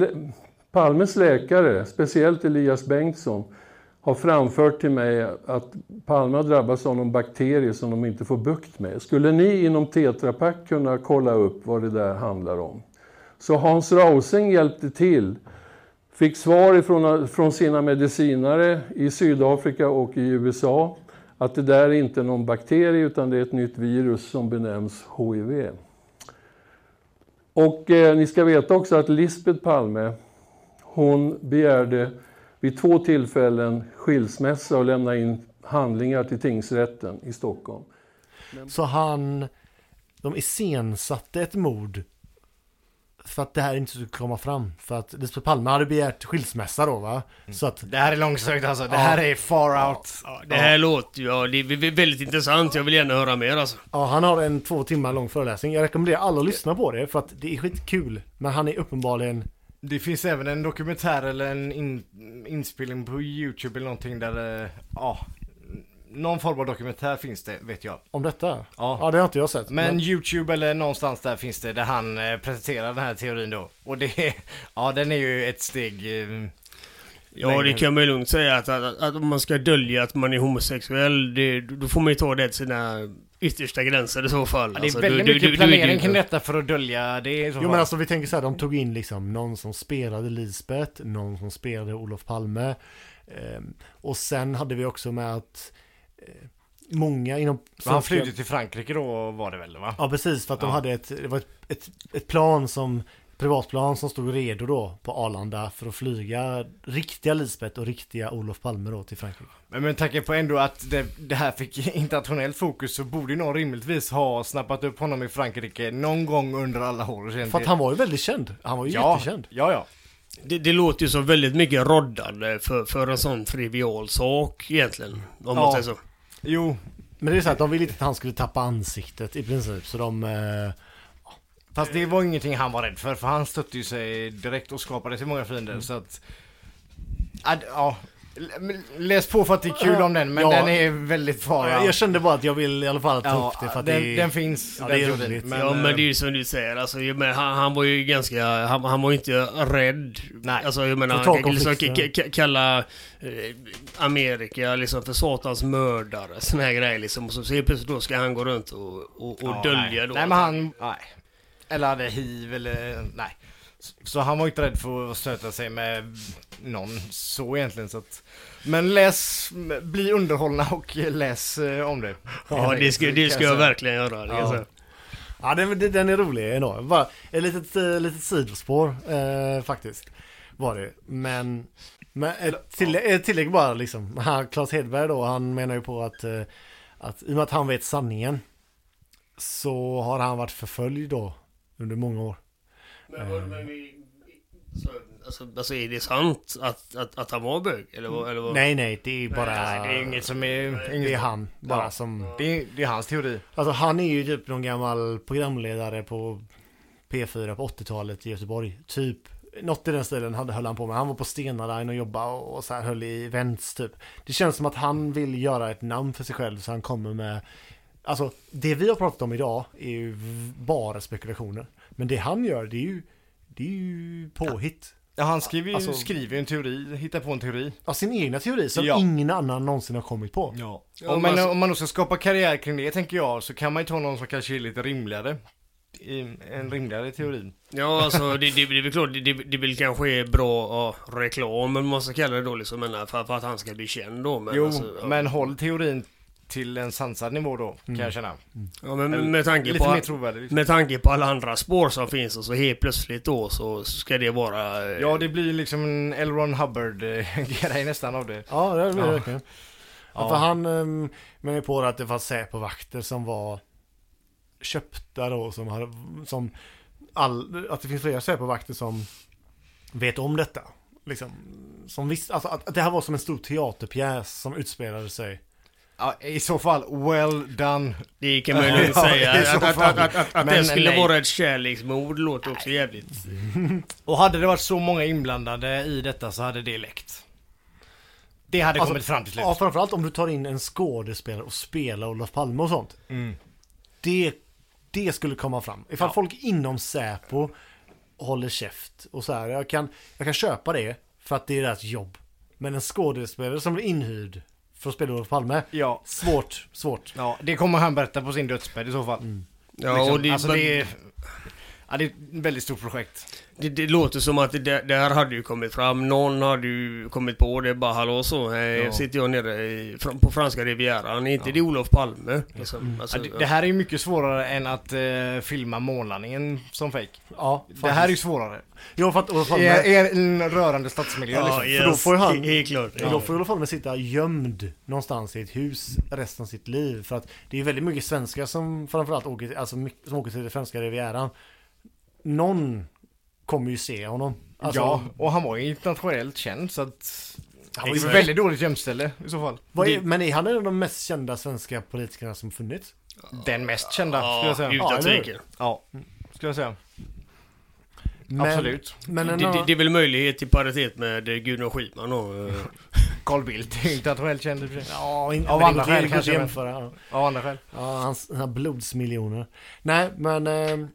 Palmes läkare, speciellt Elias Bengtsson, har framfört till mig att Palme har drabbats av någon bakterie som de inte får bukt med. Skulle ni inom Tetra Pak kunna kolla upp vad det där handlar om? Så Hans Rausing hjälpte till. Fick svar ifrån, från sina medicinare i Sydafrika och i USA att det där är inte någon bakterie utan det är ett nytt virus som benämns HIV. Och eh, ni ska veta också att Lisbeth Palme, hon begärde vid två tillfällen skilsmässa och lämna in handlingar till tingsrätten i Stockholm. Så han, de iscensatte ett mord för att det här inte skulle komma fram. För att Lisbeth Palme hade begärt skilsmässa då va? Så att, Det här är långsökt alltså. Det här är far out. Ja, det här låter ju, ja, det är väldigt intressant. Jag vill gärna höra mer alltså. ja han har en två timmar lång föreläsning. Jag rekommenderar alla att lyssna på det för att det är skitkul. Men han är uppenbarligen Det finns även en dokumentär eller en in, inspelning på YouTube eller någonting där, eh, ja. någon form av dokumentär finns det, vet jag. om detta. Ja. Ja, det har inte jag sett. Men YouTube eller någonstans där finns det där han eh, presenterar den här teorin då. Och det är, ja den är ju ett steg eh, Ja, längre. det kan man ju lugnt säga att, att, att om man ska dölja att man är homosexuell, det, då får man ju ta det till sina yttersta gränser i så fall. Ja, det är Alltså, väldigt du- mycket du- planering kring detta för att dölja det Jo fall. men alltså vi tänker så här, de tog in liksom någon som spelade Lisbeth, någon som spelade Olof Palme. ehm, och sen hade vi också med att eh, många inom... Men han flydde till Frankrike då var det väl va? Ja precis, för att de Ja. hade ett, det var ett, ett, ett plan som, privatplan som stod redo då på Arlanda för att flyga riktiga Lisbeth och riktiga Olof Palme då till Frankrike. Men med tanke på ändå att det, det här fick internationellt fokus så borde ju någon rimligtvis ha snappat upp honom i Frankrike någon gång under alla år. sedan. För att han var ju väldigt känd, han var ju ja, jättekänd. Ja, ja. Det, det låter ju som väldigt mycket roddande för, för en sån trivial sak egentligen. Om man Ja. säger så. Jo, Men det är så att de ville inte att han skulle tappa ansiktet i princip, så de... Eh, fast det var ingenting han var rädd för för han stötte ju sig direkt och skapade sig många fiender så att... Ad, ja. Läs på för att det är kul om den men Ja. den är väldigt farlig. Jag kände bara att jag vill i alla fall ta ja, upp det för att den, det den finns. Ja, den det är roligt. ja men eh, det är ju som du säger, alltså, menar, han, han var ju ganska, han, han var ju inte rädd. Nej. Alltså jag menar, han kan liksom kalla eh, Amerika liksom för satans mördare, sån här grejer liksom. Och så, så plötsligt då ska han gå runt och, och, och ja, dölja nej. då. Nej men han, nej. Eller hade hiv eller, nej. Så- han var inte rädd för att stöta sig med någon så egentligen så att Men läs, bli underhållna och läs eh, om det. Ja, det ska, det ska jag verkligen göra. Det Ja. Ja, den, den är rolig ändå. Bara ett litet, eh, litet sidospår eh, faktiskt. Var det. Men, men ett, tillägg, ett tillägg bara liksom. Claes Hedberg då, han menar ju på att, eh, att i och med att han vet sanningen så har han varit förföljd då under många år. Men, vad- men vi, så, alltså, alltså är det sant att, att, att han var bög? Eller, eller? Nej, nej, det är bara... Nej, det är inget som är... Inget, det är han bara Ja. som... Det är, det är hans teori. Alltså han är ju typ någon gammal programledare på P4 på 80-talet i Göteborg. Typ något i den stilen hade, höll han på med. Han var på Stena Line och jobbade och, och så här höll i events typ. Det känns som att han vill göra ett namn för sig själv så han kommer med Alltså det vi har pratat om idag är ju bara spekulationer. Men det han gör det är ju Det är ju påhitt. Ja, han skriver ju, Alltså- skriver ju en teori, hittar på en teori. Av sin egna teori som Ja. ingen annan någonsin har kommit på. Ja. Ja, Om, man, alltså- om man då ska skapa karriär kring det tänker jag så kan man ju ta någon som kanske är lite rimligare. I en rimligare teori. Ja, alltså det, det, det är väl klart, det, det, det vill kanske är bra ja, reklam, men man ska kalla det då liksom, men, för, för att han ska bli känd då. Men, jo, alltså, ja. men håll teorin till en sansad nivå då, kan jag känna. Ja, men med, tanke Lite på, mer trovärdig. liksom. med tanke på alla andra spår som finns och så helt plötsligt då så ska det vara... eh, Ja, det blir liksom en L. Ron Hubbard-grej nästan av det. Ja, det är det Ja. verkligen. Ja. Ja. för han um, menar ju på att det fanns Säpo-vakter som var köpta då, som hade, som all, att det finns flera Säpo-vakter som vet om detta. Liksom, som visste, alltså att, att det här var som en stor teaterpjäs som utspelade sig. Ja, i så fall, well done. Det kan man ju lugnt Ja, säga. Att, att, att, att, att Men det skulle nej. vara ett kärleksmord låter också jävligt... Och hade det varit så många inblandade i detta så hade det läckt. Det hade Alltså, kommit fram till slut. Ja, framförallt om du tar in en skådespelare och spelar Olof Palme och sånt. Mm. Det, det skulle komma fram. Ifall Ja. folk inom Säpo håller käft och så här. Jag kan, jag kan köpa det för att det är deras jobb. Men en skådespelare som blir inhyrd för att spela Olof Palme. Ja. Svårt, svårt. Ja, det kommer han berätta på sin dödsbädd i så fall. Ja, liksom, och det, alltså det är... Ja, det är ett väldigt stort projekt. det, det låter som att det, det här hade ju kommit fram. Någon hade ju kommit på det. Bara hallå så. Här Ja. sitter jag nere i, på franska rivieran. Inte det Olof Palme? Liksom, alltså, Ja, det, det här är ju mycket svårare än att eh, filma månlandningen som fake. Ja, Det här är ju svårare. Jo, för att Olof Palme... I, I en rörande stadsmiljö Ja, liksom. yes, för då får ju han- he- Helt klart. Ja. Då får Olof Palme sitta gömd någonstans i ett hus resten av sitt liv. För att det är väldigt mycket svenskar som framförallt åker, till- alltså, som åker till franska rivieran. Någon kommer ju se honom. Alltså, ja, och han var ju internationellt känd så att... Han var är ju ett väldigt dåligt gömställe i så fall. vad är, Det- men är han en av de mest kända svenska politikerna som funnits? Den mest kända, skulle jag säga. utan Ja, tvekan. Ja, skulle jag säga. Men, Absolut. Men Det, det, det är väl möjlighet till paritet med eh, Gudrun Schyman då. eh. Carl Bildt är internationellt känd i och. Ja, in, Av men andra det går skäl kanske, jämföra. Ja. Av andra skäl. Ja, hans, hans blodsmiljoner. Nej, men... Eh,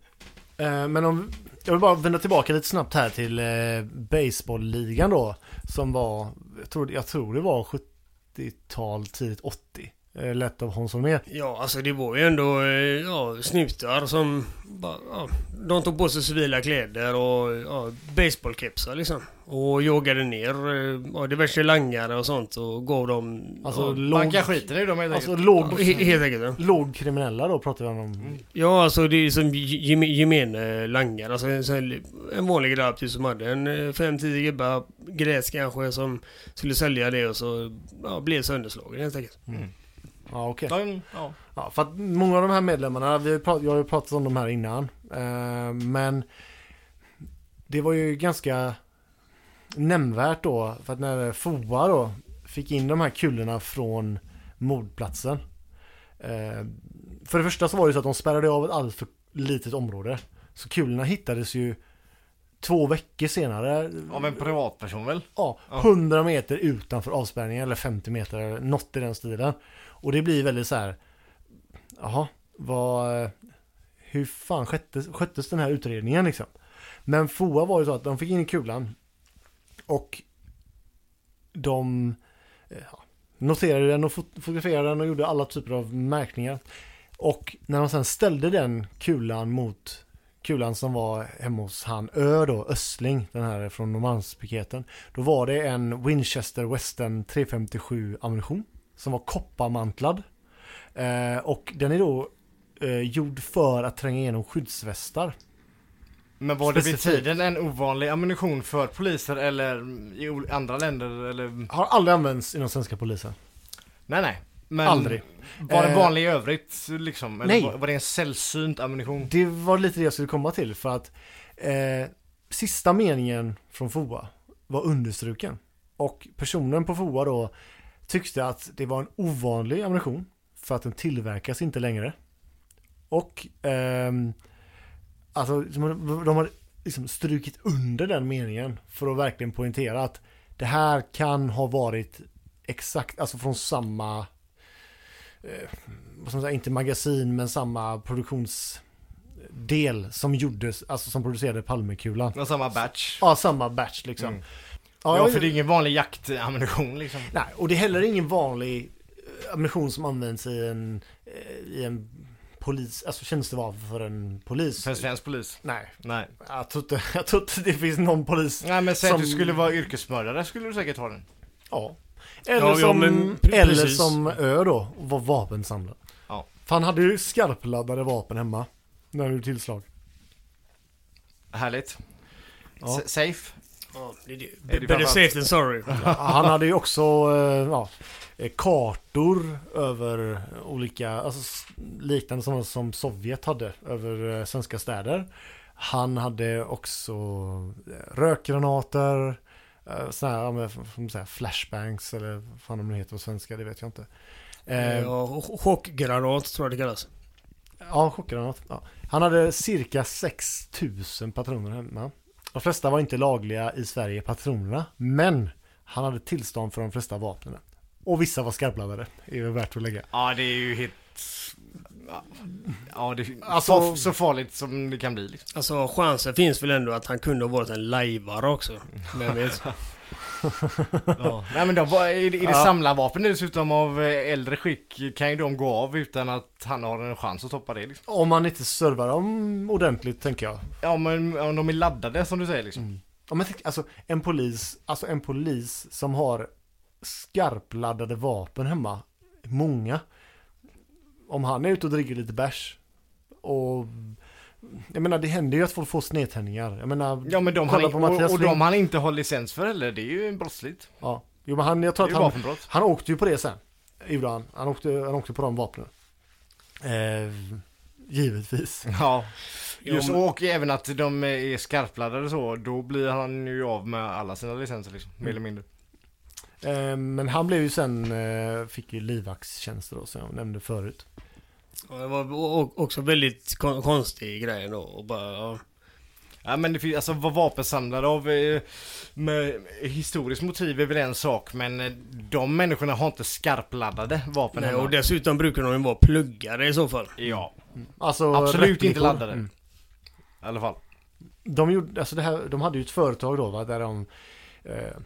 Eh, men om... Jag vill bara vända tillbaka lite snabbt här till eh, baseballligan då. Som var... Jag tror, jag tror det var 70-tal, tidigt 80. Eh, lätt av Hans Holmér. Ja, alltså det var ju ändå eh, ja, snutar som bara, ja, de tog på sig civila kläder och ja, baseballkepsar liksom. Och jagade ner eh, ja, diverse langare och sånt och gav dem... Alltså, ja, låg, Bankar skiten i dem helt alltså enkelt. låg, he- helt enkelt. Ja. låg kriminella då pratar vi om. Ja, alltså det är som gem- gemene langare. Alltså en, en vanlig grabb typ som hade en 5-10 gubbar, gräs kanske, som skulle sälja det och så ja, blev sönderslagen helt enkelt. Ja, okej. Ja, ja. Ja, för att många av de här medlemmarna, vi har jag har ju pratat om de här innan. Eh, men det var ju ganska nämnvärt då, för att när FOA då fick in de här kulorna från mordplatsen. Eh, för det första så var det så att de spärrade av ett alldeles för litet område. Så kulorna hittades ju två veckor senare. Av en privatperson väl? Ja, Ja. 100 meter utanför avspärrningen eller 50 meter, eller något i den stilen. Och det blir väldigt så här. Jaha, vad... Hur fan sköttes, sköttes den här utredningen liksom? Men FOA var ju så att de fick in kulan och de eh, ja, noterade den och fotograferade den och gjorde alla typer av märkningar. Och när de sen ställde den kulan mot kulan som var hemma hos han Ö då, Östling, den här från Norrmalmspiketen. Då var det en Winchester Western 357 ammunition som var kopparmantlad. Eh, och den är då eh, gjord för att tränga igenom skyddsvästar. Men var det vid tiden en ovanlig ammunition för poliser eller i andra länder eller? Har aldrig använts inom svenska polisen. Nej nej. Men Aldrig. Var den Eh, vanlig i övrigt liksom? Eller nej. Var, var det en sällsynt ammunition? Det var lite det jag skulle komma till för att eh, sista meningen från FOA var understruken. Och personen på FOA då tyckte att det var en ovanlig ammunition för att den tillverkas inte längre. Och ehm, alltså de de har liksom strukit under den meningen för att verkligen poängtera att det här kan ha varit exakt, alltså från samma eh, vad ska man säga, inte magasin men samma produktionsdel som gjordes, alltså som producerade Palmekulan. Ja, samma batch? Ja, samma batch liksom. Mm. Ja, Ja, för det är ingen vanlig jaktammunition liksom. Nej, och det är heller ingen vanlig eh, ammunition som används i en, eh, i en polis, alltså tjänstevapen för en polis. För en svensk polis? Nej, Nej. jag tror, inte, jag tror inte det finns någon polis. Nej men säg Som- att du skulle vara yrkesmördare skulle du säkert ha den. Ja. Eller, Ja, ja, som, pre- eller som Ö då, var vapensamlare. Ja. För han hade ju skarpladdade vapen hemma. När gjorde tillslag. Härligt. Ja. Safe? Ja, det, det, better safe than sorry. Han hade ju också eh, ja, eh, kartor över olika, alltså liknande som, som Sovjet hade över eh, svenska städer. Han hade också eh, rökgranater, eh, såna här, säga, flashbangs eller vad fan de nu heter på svenska, det vet jag inte. Eh, Ja, ch- chockgranat tror jag det kallas. Ja, chockgranat. Ja. Han hade cirka 6000 patroner hemma. De flesta var inte lagliga i Sverige, patronerna. Men han hade tillstånd för de flesta vapnen. Och vissa var skarpladdade. Det är väl värt att lägga. Ja det är ju helt... Ja, det Alltså- så, så farligt som det kan bli liksom. Alltså chansen finns väl ändå att han kunde ha varit en lajvare också. Vem vet? Ja. Nej men de, är det, är det Ja. samlarvapen dessutom av eh, äldre skick kan ju de gå av utan att han har en chans att stoppa det liksom. Om man inte servar dem ordentligt tänker jag. Ja men om de är laddade som du säger liksom. Ja, men tänk, alltså en polis, alltså en polis som har skarpladdade vapen hemma. Många. Om han är ute och dricker lite bärs. Och jag menar det händer ju att folk får snedtändningar. Jag menar, Ja men de kolla på och, Mattias och de han inte har licens för heller, det är ju brottsligt. Ja. Jo men han, jag tror att han, vapenbrott. han åkte ju på det sen. Gjorde han. Han åkte, han åkte på de vapnen. Eh, givetvis. Ja. Just, och även att de är skarpladdade så, då blir han ju av med alla sina licenser liksom, mer eller mindre. Eh, men han blev ju sen, eh, fick ju livvaktstjänster då som jag nämnde förut. Ja, det var också väldigt kon- konstig grej då. Och bara, ja. Ja men det finns, alltså vara vapensamlare av eh, med historiskt motiv är väl en sak men eh, de människorna har inte skarpladdade vapen Nej, hemma. och dessutom brukar de ju vara pluggade i så fall. Ja, Alltså, absolut inte laddade. Mm. I alla fall. De, gjorde, alltså det här, de hade ju ett företag då va, där de eh,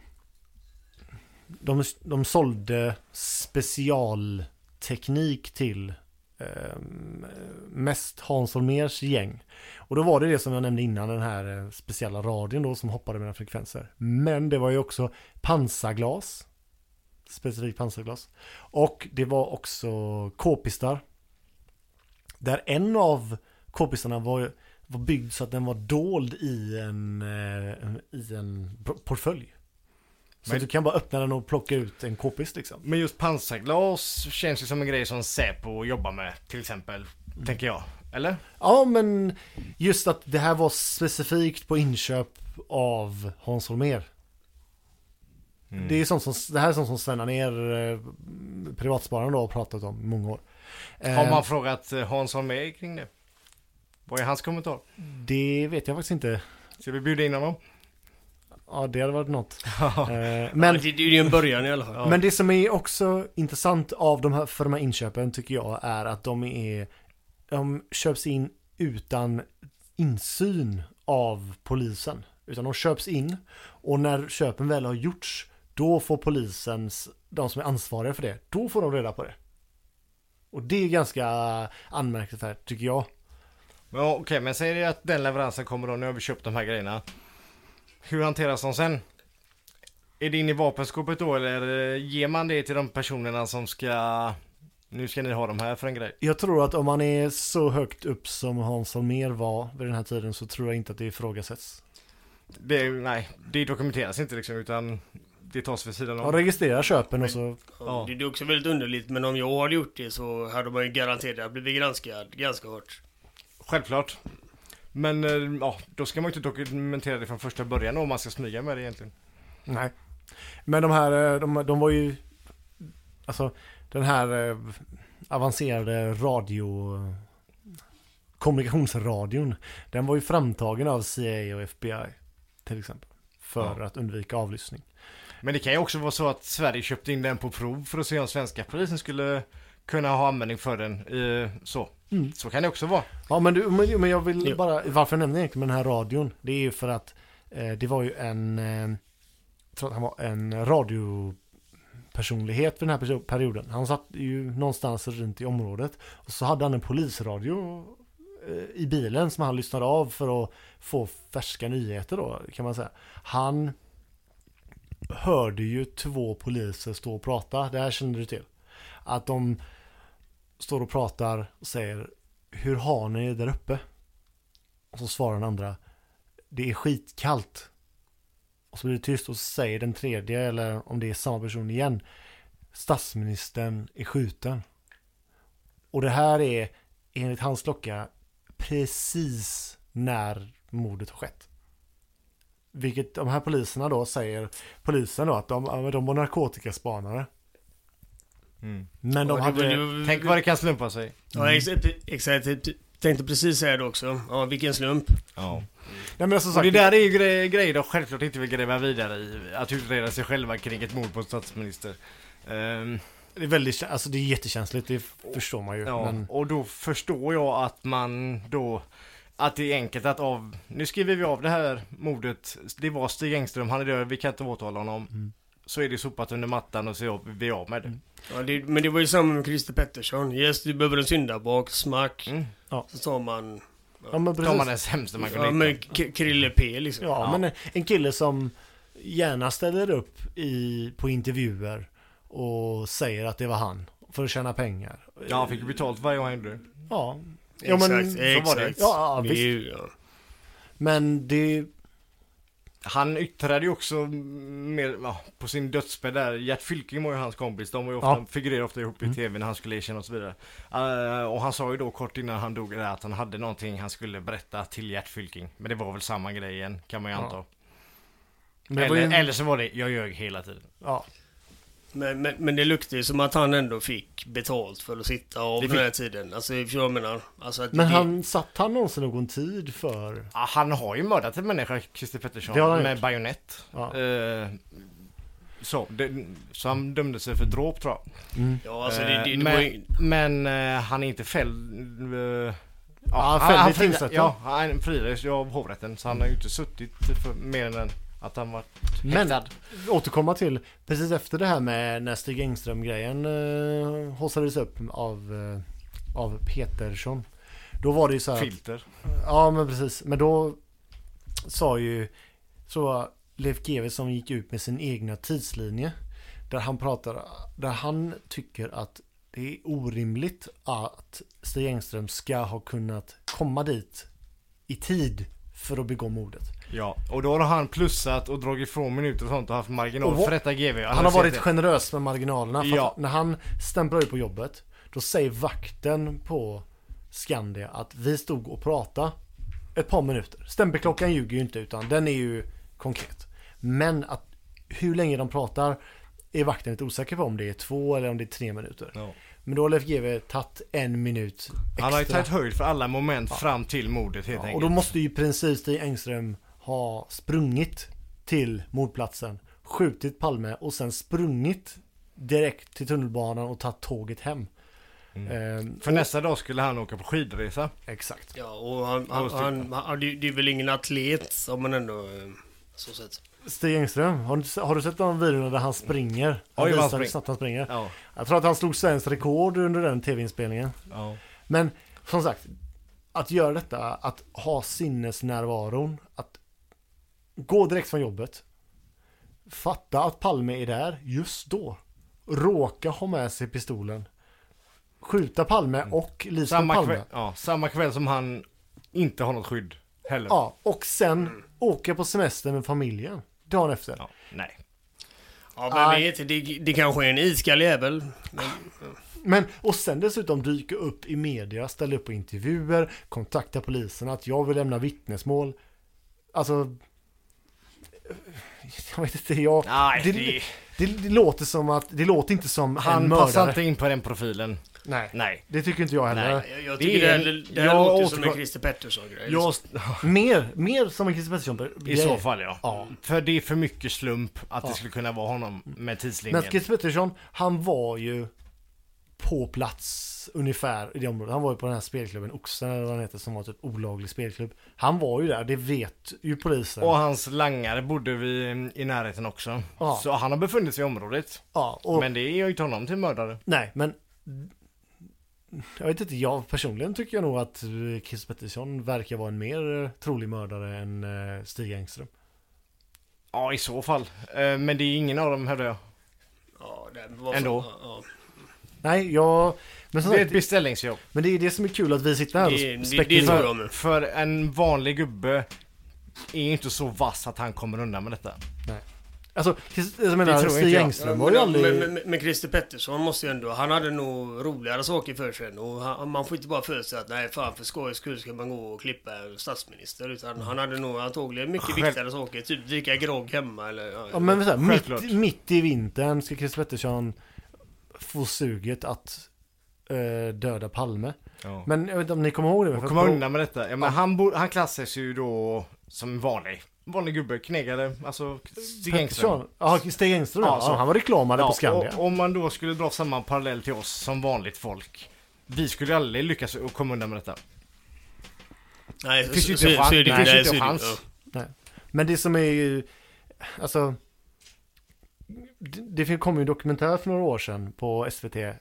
de, de sålde specialteknik till Eh, mest Hans Holmérs gäng. Och då var det det som jag nämnde innan, den här eh, speciella radion då som hoppade mellan frekvenser. Men det var ju också pansarglas. Specifikt pansarglas. Och det var också k-pistar. Där en av k-pistarna var var byggd så att den var dold i en, eh, i en portfölj. Så Men- du kan bara öppna den och plocka ut en k-pist liksom. Men just pansarglas känns ju som en grej som Säpo jobbar med till exempel. Tänker jag. Eller? Ja, men just att det här var specifikt på inköp av Hans Holmér. Det, är sånt som, det här är sånt som Sven ner eh, privatspararen då har pratat om i många år. Har Eh, man frågat eh, Hans Holmér kring det? Vad är hans kommentar? Det vet jag faktiskt inte. Ska vi bjuda in honom? Ja, det hade varit något. Eh, Men men, det, det är ju en början i alla fall. men det som är också intressant av de här, för de här inköpen tycker jag är att de är de köps in utan insyn av polisen. Utan de köps in och när köpen väl har gjorts då får polisens, de som är ansvariga för det, då får de reda på det. Och det är ganska anmärkningsvärt tycker jag. Ja, Okej, men säg det att den leveransen kommer då, nu har vi köpt de här grejerna. Hur hanteras de sen? Är det in i vapenskåpet då eller ger man det till de personerna som ska... Nu ska ni ha de här för en grej. Jag tror att om man är så högt upp som Hans Holmér var vid den här tiden så tror jag inte att det ifrågasätts. Det, nej, det dokumenteras inte liksom utan det tas vid sidan Man av. registrerar köpen och så Ja. Det är också väldigt underligt, men om jag hade gjort det så hade man ju garanterat blivit granskad ganska hårt. Självklart. Men eh, ja, då ska man ju inte dokumentera det från första början om man ska smyga med det egentligen. Nej. Men de här, eh, de, de var ju... Alltså, den här eh, avancerade radio... Kommunikationsradion. Den var ju framtagen av CIA och FBI. Till exempel. För att undvika avlyssning. Men det kan ju också vara så att Sverige köpte in den på prov för att se om svenska polisen skulle kunna ha användning för den. Eh, så. Mm. så kan det också vara. Ja men, du, men, men jag vill Jo. bara, varför jag nämner egentligen den här radion? Det är ju för att eh, det var ju en, eh, jag tror att han var en radiopersonlighet för den här perioden. Han satt ju någonstans runt i området. Och så hade han en polisradio eh, i bilen som han lyssnade av för att få färska nyheter då kan man säga. Han hörde ju två poliser stå och prata, det här känner du till. Att de står och pratar och säger Hur har ni det där uppe? Och så svarar den andra Det är skitkallt. Och så blir det tyst och så säger den tredje eller om det är samma person igen Statsministern är skjuten. Och det här är enligt hans klocka precis när mordet har skett. Vilket de här poliserna då säger Polisen då att de, de var narkotikaspanare. Men de hade... Tänk vad det kan slumpa sig. Ja, exakt. Tänkte precis säga det också. Ja, vilken slump. Ja. Nej, men som Och sagt, det där är ju gre- grejer de självklart inte vill gräva vidare i. Att utreda sig själva kring ett mord på en statsminister. Ehm, Det är väldigt, alltså det är jättekänsligt, det förstår man ju. Ja, Men, och då förstår jag att man då att det är enkelt att av, nu skriver vi av det här mordet, det var Stig Engström, han är död, vi kan inte åtala honom. Mm. Så är det sopat under mattan och så är vi av med det. Ja, det, men det var ju samma med Christer Pettersson. Yes, du behöver en syndabock, smack. Mm. Så tar man... ja, men Tar man den sämsta man kunde Ja, hitta. men Krille P liksom. Ja, men en kille som gärna ställer upp i, på intervjuer och säger att det var han för att tjäna pengar. Ja, han fick ju betalt varje gång han gjorde det. Ja. Exakt, Ja, men, så var det. exakt. Ja, ja, Det är visst. ja. Men det... Han yttrade ju också mer, ja, på sin dödsbädd där, Gert Fylking var ju hans kompis, de var ju ofta, Ja. figurerar ofta ihop i Mm. tv när han skulle erkänna och så vidare. Eh, och han sa ju då kort innan han dog där att han hade någonting han skulle berätta till Gert Fylking. Men det var väl samma grej igen, kan man ju Ja. anta. Var eller, ju, eller så var det, jag ljög hela tiden. ja. Men, men, men det luktar ju som att han ändå fick betalt för att sitta av Det den här tiden. Alltså, jag menar? Alltså att Men det, han satt han någonsin någon tid för... Ja, han har ju mördat en människa, Christer Pettersson, med gjort. bajonett. Ja. Eh, så, det, så han dömde sig för dråp tror jag. Mm. Ja, alltså det, det, det, Eh, var ju... men men eh, han är inte fälld. eh, Ja, han fälld i tingsrätten. Ja, han friades ju av hovrätten. Så han har ju inte suttit för mer än att han var Men häktad. återkomma till precis efter det här med när Stig Engström-grejen uh, haussades upp av, eh, av Petersson. Då var det ju så här. Filter. Ja men precis. Men då sa ju så Leif GW som gick ut med sin egna tidslinje. Där han pratar, där han tycker att det är orimligt att Stig Engström ska ha kunnat komma dit i tid för att begå mordet. Ja, och då har han plussat och dragit ifrån minuter och sånt och haft marginal Och för detta GV. Han har varit generös med marginalerna. För Ja. när han stämplar ut på jobbet, då säger vakten på Skandia att vi stod och pratade ett par minuter. Stämpelklockan ljuger ju inte utan den är ju konkret. Men att hur länge de pratar är vakten lite osäker på om det är två eller om det är tre minuter. Ja. Men då har Leif GW tagit en minut extra. Han har ju tagit höjd för alla moment fram till mordet helt Ja, och enkelt. då måste ju i princip Stig Engström ha sprungit till mordplatsen, skjutit Palme och sen sprungit direkt till tunnelbanan och tagit tåget hem. Ehm, För nästa dag skulle han åka på skidresa. Exakt. Ja, och han, han, han, han, det det är väl ingen atlet om man ändå... eh, Så sett. Stig Engström, har du, har du sett de videorna där han springer? Han Oj, visar hur springer. snabbt han springer. Ja. Jag tror att han slog svenskt rekord under den tv-inspelningen. ja. Men som sagt, att göra detta, att ha sinnesnärvaron, att gå direkt från jobbet, fatta att Palme är där just då, råka ha med sig pistolen, skjuta Palme och Lisbeth Samma, Palme. kväll, ja, samma kväll som han inte har något skydd heller. Ja, och sen åka på semester med familjen dagen efter. Ja, nej. Ja, men Nej. vet, det, det kanske är en iskall jävel. Men, Men, och sen dessutom dyka upp i media, ställa upp på intervjuer, kontakta polisen att jag vill lämna vittnesmål. Alltså... Jag vet inte, jag... Nej, det, det, det, det låter som att, det låter inte som en han mördare. passar inte in på den profilen. Nej, Nej. det tycker inte jag heller. Nej. jag, jag Det tycker det, är en- det, här jag låter som en Christer Pettersson-grej. Mer, mer som en Christer Pettersson. I så fall ja. Ja. För det är för mycket slump att Ja. det skulle kunna vara honom med Men tidslinjen. Christer Pettersson, han var ju på plats ungefär i det området. Han var ju på den här spelklubben Oxen eller vad den heter som var typ olaglig spelklubb. Han var ju där, det vet ju polisen. Och hans langare bodde vi i närheten också. Ja. Så han har befunnit sig i området. ja, och, Men det gör ju inte honom till mördare. Nej, men jag vet inte, jag personligen tycker jag nog att Christer Pettersson verkar vara en mer eh, trolig mördare än eh, Stig Engström. Ja, i så fall. Eh, Men det är ingen av dem, hörde jag. Ja, det var Ändå. fan- Ja, Nej, jag... Men, Det är ett beställningsjobb. men det är det som är kul att vi sitter här och Det- det- det spekulerar. För, för en vanlig gubbe är inte så vass att han kommer undan med detta. Alltså, Chris- jag menar, tror inte Stig jag. Engström var ju men, aldrig... men, men, men Christer Pettersson måste ju ändå, han hade nog roligare saker för sig. Och han, man får inte bara för sig att nej fan för skojs skull ska man gå och klippa en statsminister. Utan han hade nog antagligen mycket Själv- viktigare saker. Typ dricka grogg hemma eller... Ja, men så här, mitt, mitt i vintern ska Christer Pettersson få suget att eh, döda Palme. Ja. Men jag vet inte om ni kommer ihåg det? Och på- undan med detta. Ja, men han, bo, han klassas ju då som vanlig vanlig gubbe, knegare, alltså Stig Engström. Ja, Stig Engström Ja, ja, så- Han var reklamare på Skandia. om man då skulle dra samma parallell till oss som vanligt folk. Vi skulle aldrig lyckas att komma undan med detta. Nej, Det finns ju inte så- chans-. Ja. Men det som är ju, alltså, det, kom ju en dokumentär för några år sedan på SVT eh,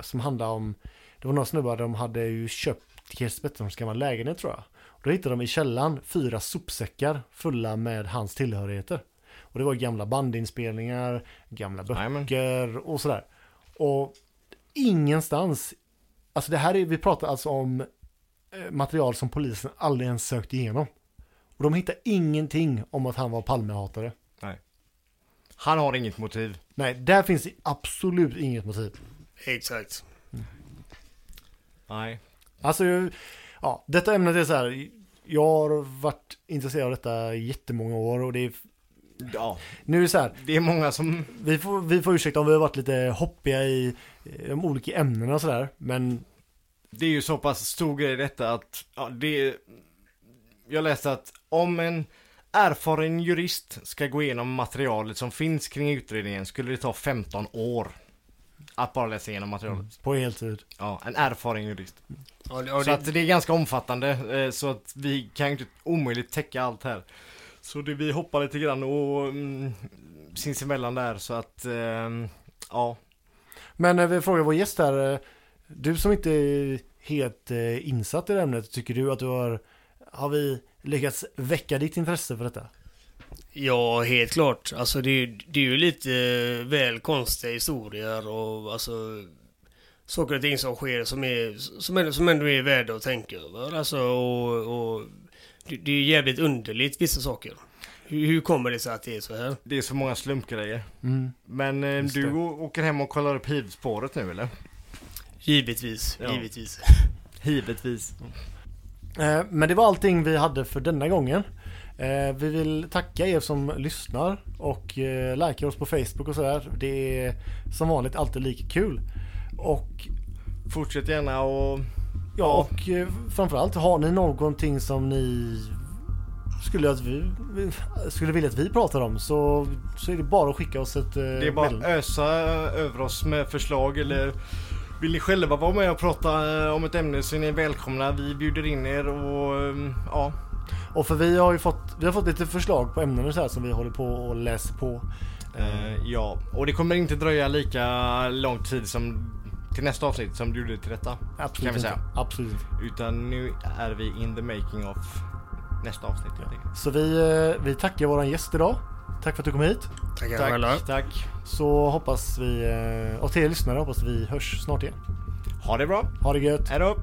som handlade om, det var några snubbar, de hade ju köpt Kirsti Petterssons gamla lägenhet tror jag. Och då hittade de i källaren fyra sopsäckar fulla med hans tillhörigheter. Och det var gamla bandinspelningar, gamla böcker och sådär. Och ingenstans, alltså det här är, vi pratar alltså om eh, material som polisen aldrig ens sökt igenom. Och de hittar ingenting om att han var Palmehatare. Han har inget motiv. Nej, där finns det absolut inget motiv. Exakt. Nej. Alltså, ja, detta ämnet är så här. Jag har varit intresserad av detta jättemånga år och det är, Ja, nu är det så här. det är många som... Vi får, vi får ursäkta om vi har varit lite hoppiga i eh, de olika ämnena och sådär. Men Det är ju så pass stor grej detta att, ja, det är... Jag läste att om en erfaren jurist ska gå igenom materialet som finns kring utredningen skulle det ta 15 år. Att bara läsa igenom materialet. på heltid. Ja, en erfaren jurist. Det- och Så det, att det är ganska omfattande, eh, så att vi kan ju inte omöjligt täcka allt här. Så det, vi hoppar lite grann och mm, sinsemellan där så att, ehm, ja. Men eh, vi frågar vår gäst här. eh, Du som inte är helt eh, insatt i det ämnet, tycker du att du har, har vi lyckats väcka ditt intresse för detta? ja, helt klart. Alltså det, är ju- det är ju lite eh, väl konstiga historier och alltså saker och ting som sker som, är, som, ändå, som ändå är värda att tänka över. Alltså och, och det, det är ju jävligt underligt vissa saker. Hur, hur kommer det sig att det är så här? Det är så många slumpgrejer. Mm. Men eh, du det. åker hem och kollar upp hivspåret nu eller? Givetvis, Ja. givetvis. Givetvis. Eh, Men det var allting vi hade för denna gången. Eh, Vi vill tacka er som lyssnar och eh, likar oss på Facebook och sådär. Det är som vanligt alltid lika kul. Och Fortsätt gärna och ja, och framförallt har ni någonting som ni skulle, att vi, skulle vilja att vi pratar om så, så är det bara att skicka oss ett det är bara att ösa över oss med förslag eller vill ni själva vara med och prata eh, om ett ämne så är ni välkomna. Vi bjuder in er och ehm, ja, Och för vi har ju fått, vi har fått lite förslag på ämnen och så här som vi håller på och läser på. Eh, ja, och det kommer inte dröja lika lång tid som till nästa avsnitt som du gjorde till detta. Absolut kan vi inte. säga. Absolut inte. Utan nu är vi in the making of nästa avsnitt. enkelt. Så vi, eh, vi tackar våran gäst idag. Tack för att du kom hit. Tackar själva. Tack, tack. Så hoppas vi, eh, och till er lyssnare hoppas vi hörs snart igen. Ha det bra. Ha det gött. Hej då.